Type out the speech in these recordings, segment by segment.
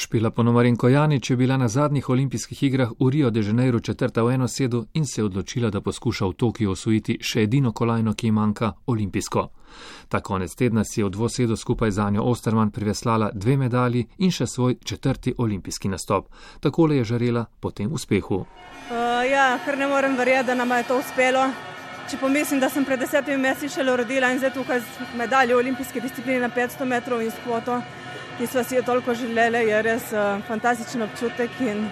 Špila Ponomarenko Janič je bila na zadnjih olimpijskih igrah v Rio de Janeiro četrta v eno sedu in se je odločila, da poskuša v Tokiu osvojiti še edino kolajno, ki ji manjka - olimpijsko. Ta konec tedna si je v dvosedu skupaj z Anjo Osterman priveslala dve medalji in še svoj četrti olimpijski nastop. Takole je žarela po tem uspehu. Uh, ja, ker ne morem verjeti, da nam je to uspelo. Če pomislim, da sem pred desetimi meseci šele rodila in zdaj tukaj z medaljo v olimpijski disciplini na 500 metrov in s kvoto ki smo si jo toliko želeli, je res uh, fantastičen občutek in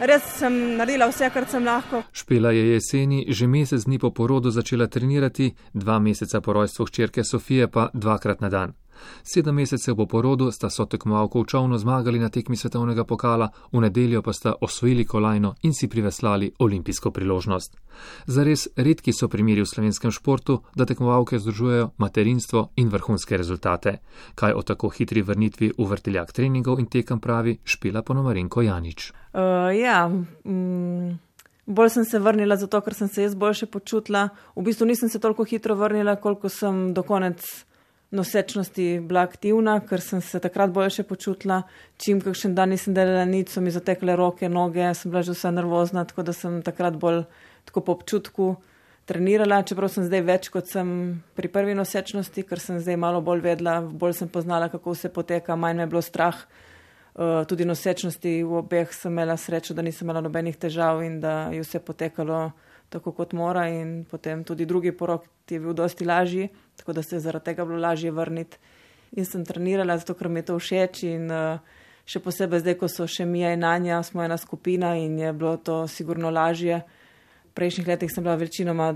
res sem naredila vse, kar sem lahko. Špela je jeseni že mesec dni po porodu začela trenirati, dva meseca po rojstvu hčerke Sofije pa dvakrat na dan. Sedem mesecev po porodu sta so tekmovalko v čovnu zmagali na tekmi svetovnega pokala, v nedeljo pa sta osvojili kolajno in si priveslali olimpijsko priložnost. Zares redki so primeri v slovenskem športu, da tekmovalke združujejo materinstvo in vrhunske rezultate. Kaj o tako hitri vrnitvi v vrteljak treningov in tekem pravi Špila Ponomarenko Janič. Uh, ja. Mm. Bolj sem se vrnila zato, ker sem se jaz boljše počutila. V bistvu nisem se toliko hitro vrnila, koliko sem do konec nosečnosti bila aktivna, ker sem se takrat boljše počutila. Čim kakšen dan nisem delala nič, so mi zatekle roke, noge, sem bila že vsa nervozna, tako da sem takrat bolj tako po občutku trenirala, čeprav sem zdaj več kot sem pri prvi nosečnosti, ker sem zdaj malo bolj vedela, bolj sem poznala, kako se poteka, manj me je bilo strah. Uh, tudi nosečnosti v obeh sem imela srečo, da nisem imela nobenih težav in da je vse potekalo tako kot mora, in potem tudi drugi porok je bil dosti lažji, tako da se je zaradi tega bilo lažje vrniti. In sem trenirala, zato ker mi je to všeč in uh, še posebej zdaj, ko so še Mija in Anja, smo ena skupina in je bilo to sigurno lažje. V prejšnjih letih sem bila večinoma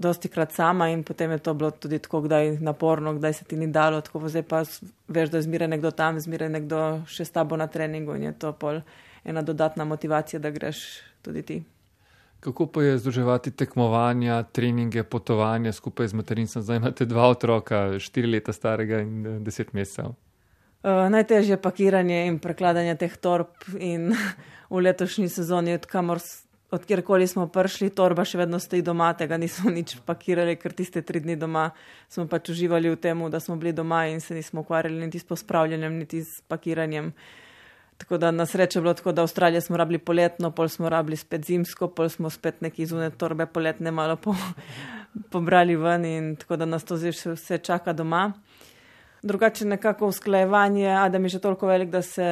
dosti krat sama in potem je to bilo tudi tako, kdaj naporno, kdaj se ti ni dalo, tako zdaj pa veš, da je zmeraj nekdo tam, zmeraj nekdo še s tabo na treningu in je to pol ena dodatna motivacija, da greš tudi ti. Kako pa je združevati tekmovanja, treninge, potovanja skupaj z materinstvom? Zdaj imate dva otroka, štiri leta starega in eh, deset mesecev. Uh, najtežje je pakiranje in prekladanje teh torb. In v letošnji sezoni, odkamor, od kjerkoli smo prišli, torba še vedno stoji doma, tega nismo nič pakirali, ker tiste tri dni doma smo pač uživali v tem, da smo bili doma in se nismo ukvarjali niti s pospravljanjem, niti s pakiranjem. Uh, Tako da na srečo je bilo tako, da v Avstraliji smo rabili poletno, pol smo rabili spet zimsko, pol smo spet neki zunaj torbe poletne malo po, pobrali ven in tako da nas to zdaj še vse čaka doma. Drugače nekako usklajevanje, Adam je že toliko velik, da se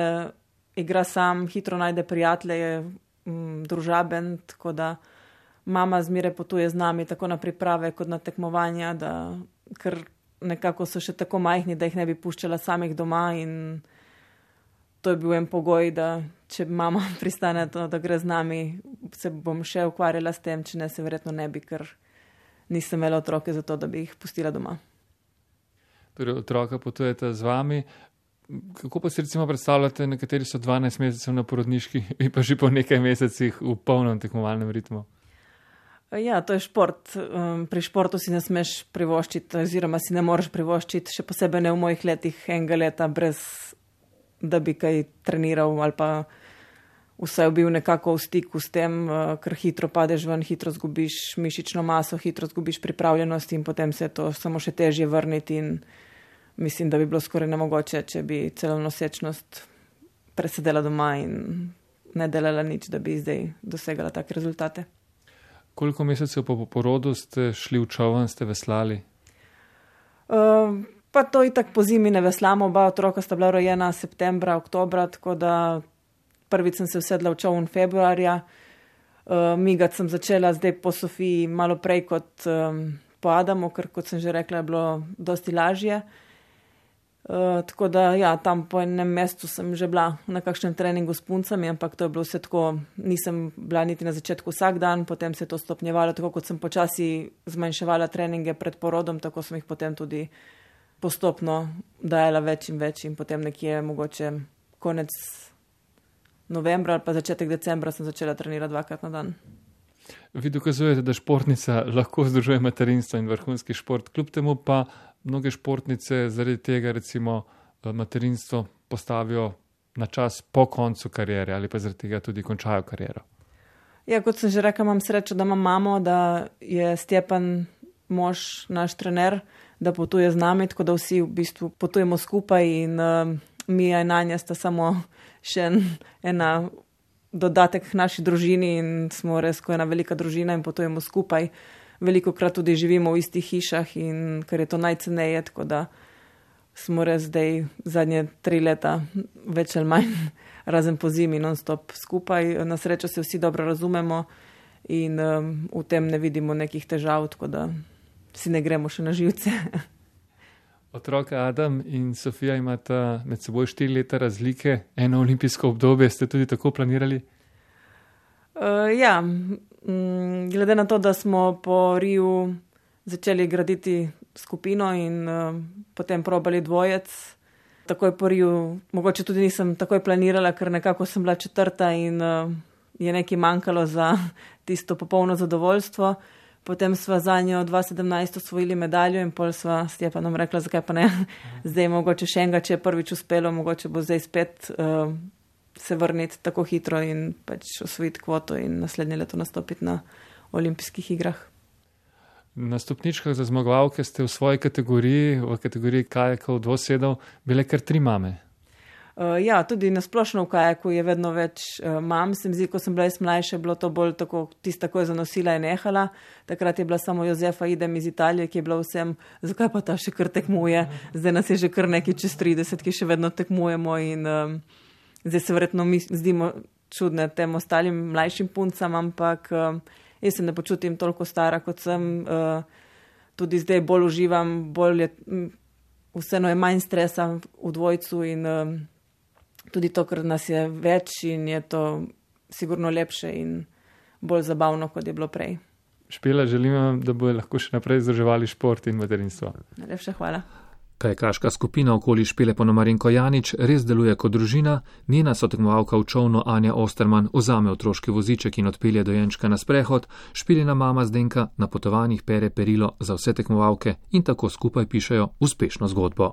igra sam, hitro najde prijatelje, je mm, družaben, tako da mama zmeraj potuje z nami tako na priprave kot na tekmovanja, da, ker nekako so še tako majhni, da jih ne bi puščala samih doma in to je bil en pogoj, da če mama pristane to, da gre z nami, se bom še ukvarjala s tem, če ne se verjetno ne bi, ker nisem imela otroke za to, da bi jih pustila doma. Torej, otroka potujete z vami. Kako pa si recimo predstavljate, nekateri so 12 mesecev na porodniški in pa že po nekaj mesecih v polnem tekmovalnem ritmu? Ja, to je šport. Um, pri športu si ne smeš privoščiti, oziroma si ne moreš privoščiti, še posebej ne v mojih letih, enega leta brez da bi kaj treniral ali pa vse bil nekako v stiku s tem, eh, ker hitro padeš ven, hitro zgubiš mišično maso, hitro zgubiš pripravljenost in potem se to samo še težje vrniti. In mislim, da bi bilo skoraj nemogoče, če bi celo nosečnost presedela doma in ne delala nič, da bi zdaj dosegala take rezultate. Koliko mesecev po porodu ste šli v čovn, ste veslali? Uh, Pa to itak po zimi ne veslamo, oba otroka sta bila rojena septembra, oktobra, tako da prvič sem se usedla v čovn februarja. Uh, Migat sem začela zdaj po Sofiji malo prej kot um, po Adamu, ker kot sem že rekla, je bilo dosti lažje. Uh, tako da ja, tam po enem mestu sem že bila na kakšnem treningu s puncami, ampak to je bilo vse tako, nisem bila niti na začetku vsak dan, potem se je to stopnjevalo, tako kot sem počasi zmanjševala treninge pred porodom, tako sem jih potem tudi postopno dajala več in več, in potem nekje mogoče konec novembra ali pa začetek decembra sem začela trenirati dvakrat na dan. Vi dokazujete, da športnica lahko združuje materinstvo in vrhunski šport, kljub temu pa mnoge športnice zaradi tega recimo eh, materinstvo postavijo na čas po koncu karijere ali pa zaradi tega tudi končajo kariero. Ja, kot sem že rekla, imam srečo, da imam mamo, da je Stepan mož, naš trener, da potuje z nami, tako da vsi v bistvu potujemo skupaj in uh, mi in Anja sta samo še en, ena dodatek k naši družini in smo res kot ena velika družina in potujemo skupaj. Veliko krat tudi živimo v istih hišah in ker je to najceneje, tako da smo res zdaj zadnje tri leta več ali manj, razen po zimi, non-stop skupaj. Na srečo se vsi dobro razumemo in um, v tem ne vidimo nekih težav, tako da si ne gremo še na živce. Otroka Adam in Sofija imata med seboj štiri leta razlike, eno olimpijsko obdobje, ste tudi tako planirali? Uh, ja, mm, glede na to, da smo po Riju začeli graditi skupino in uh, potem probali dvojec, takoj po Riju, mogoče tudi nisem takoj planirala, ker nekako sem bila četrta in uh, je nekaj manjkalo za tisto popolno zadovoljstvo. Potem sva za njo 2017 osvojili medaljo in pol sva s Stepanom rekla, zakaj pa ne. Zdaj mogoče še enega, če je prvič uspelo, mogoče bo zdaj spet uh, se vrniti tako hitro in pač osvojiti kvoto in naslednje leto nastopiti na olimpijskih igrah. Na stopničkah za zmagovalke ste v svoji kategoriji, v kategoriji kajakov dvosedov, bile kar tri mame. Uh, ja, tudi na splošno v kajaku je vedno več uh, mam. Se mi zdi, ko sem bila jaz mlajša, bilo to bolj tako, tista, ko je zanosila in nehala. Takrat je bila samo Jozefa Idem iz Italije, ki je bila vsem, zakaj pa ta še kar tekmuje. Zdaj nas je že kar nekaj čez 30, ki še vedno tekmujemo in um, zdaj se verjetno mi zdimo čudne tem ostalim mlajšim puncam, ampak um, jaz se ne počutim toliko stara, kot sem. Uh, tudi zdaj bolj uživam, bolj je, vseeno je manj stresa v dvojcu in um, tudi to, ker nas je več in je to sigurno lepše in bolj zabavno, kot je bilo prej. Špela, želim, da bo lahko še naprej združevali šport in materinstvo. Najlepša hvala. Kajkaška skupina okoli Špele Ponomarenko Janič res deluje kot družina, njena sotekmovalka v čovnu Anja Osterman vzame otroški voziček in odpelje dojenčka na sprehod, špilina mama Zdenka na potovanjih pere perilo za vse tekmovalke in tako skupaj pišejo uspešno zgodbo.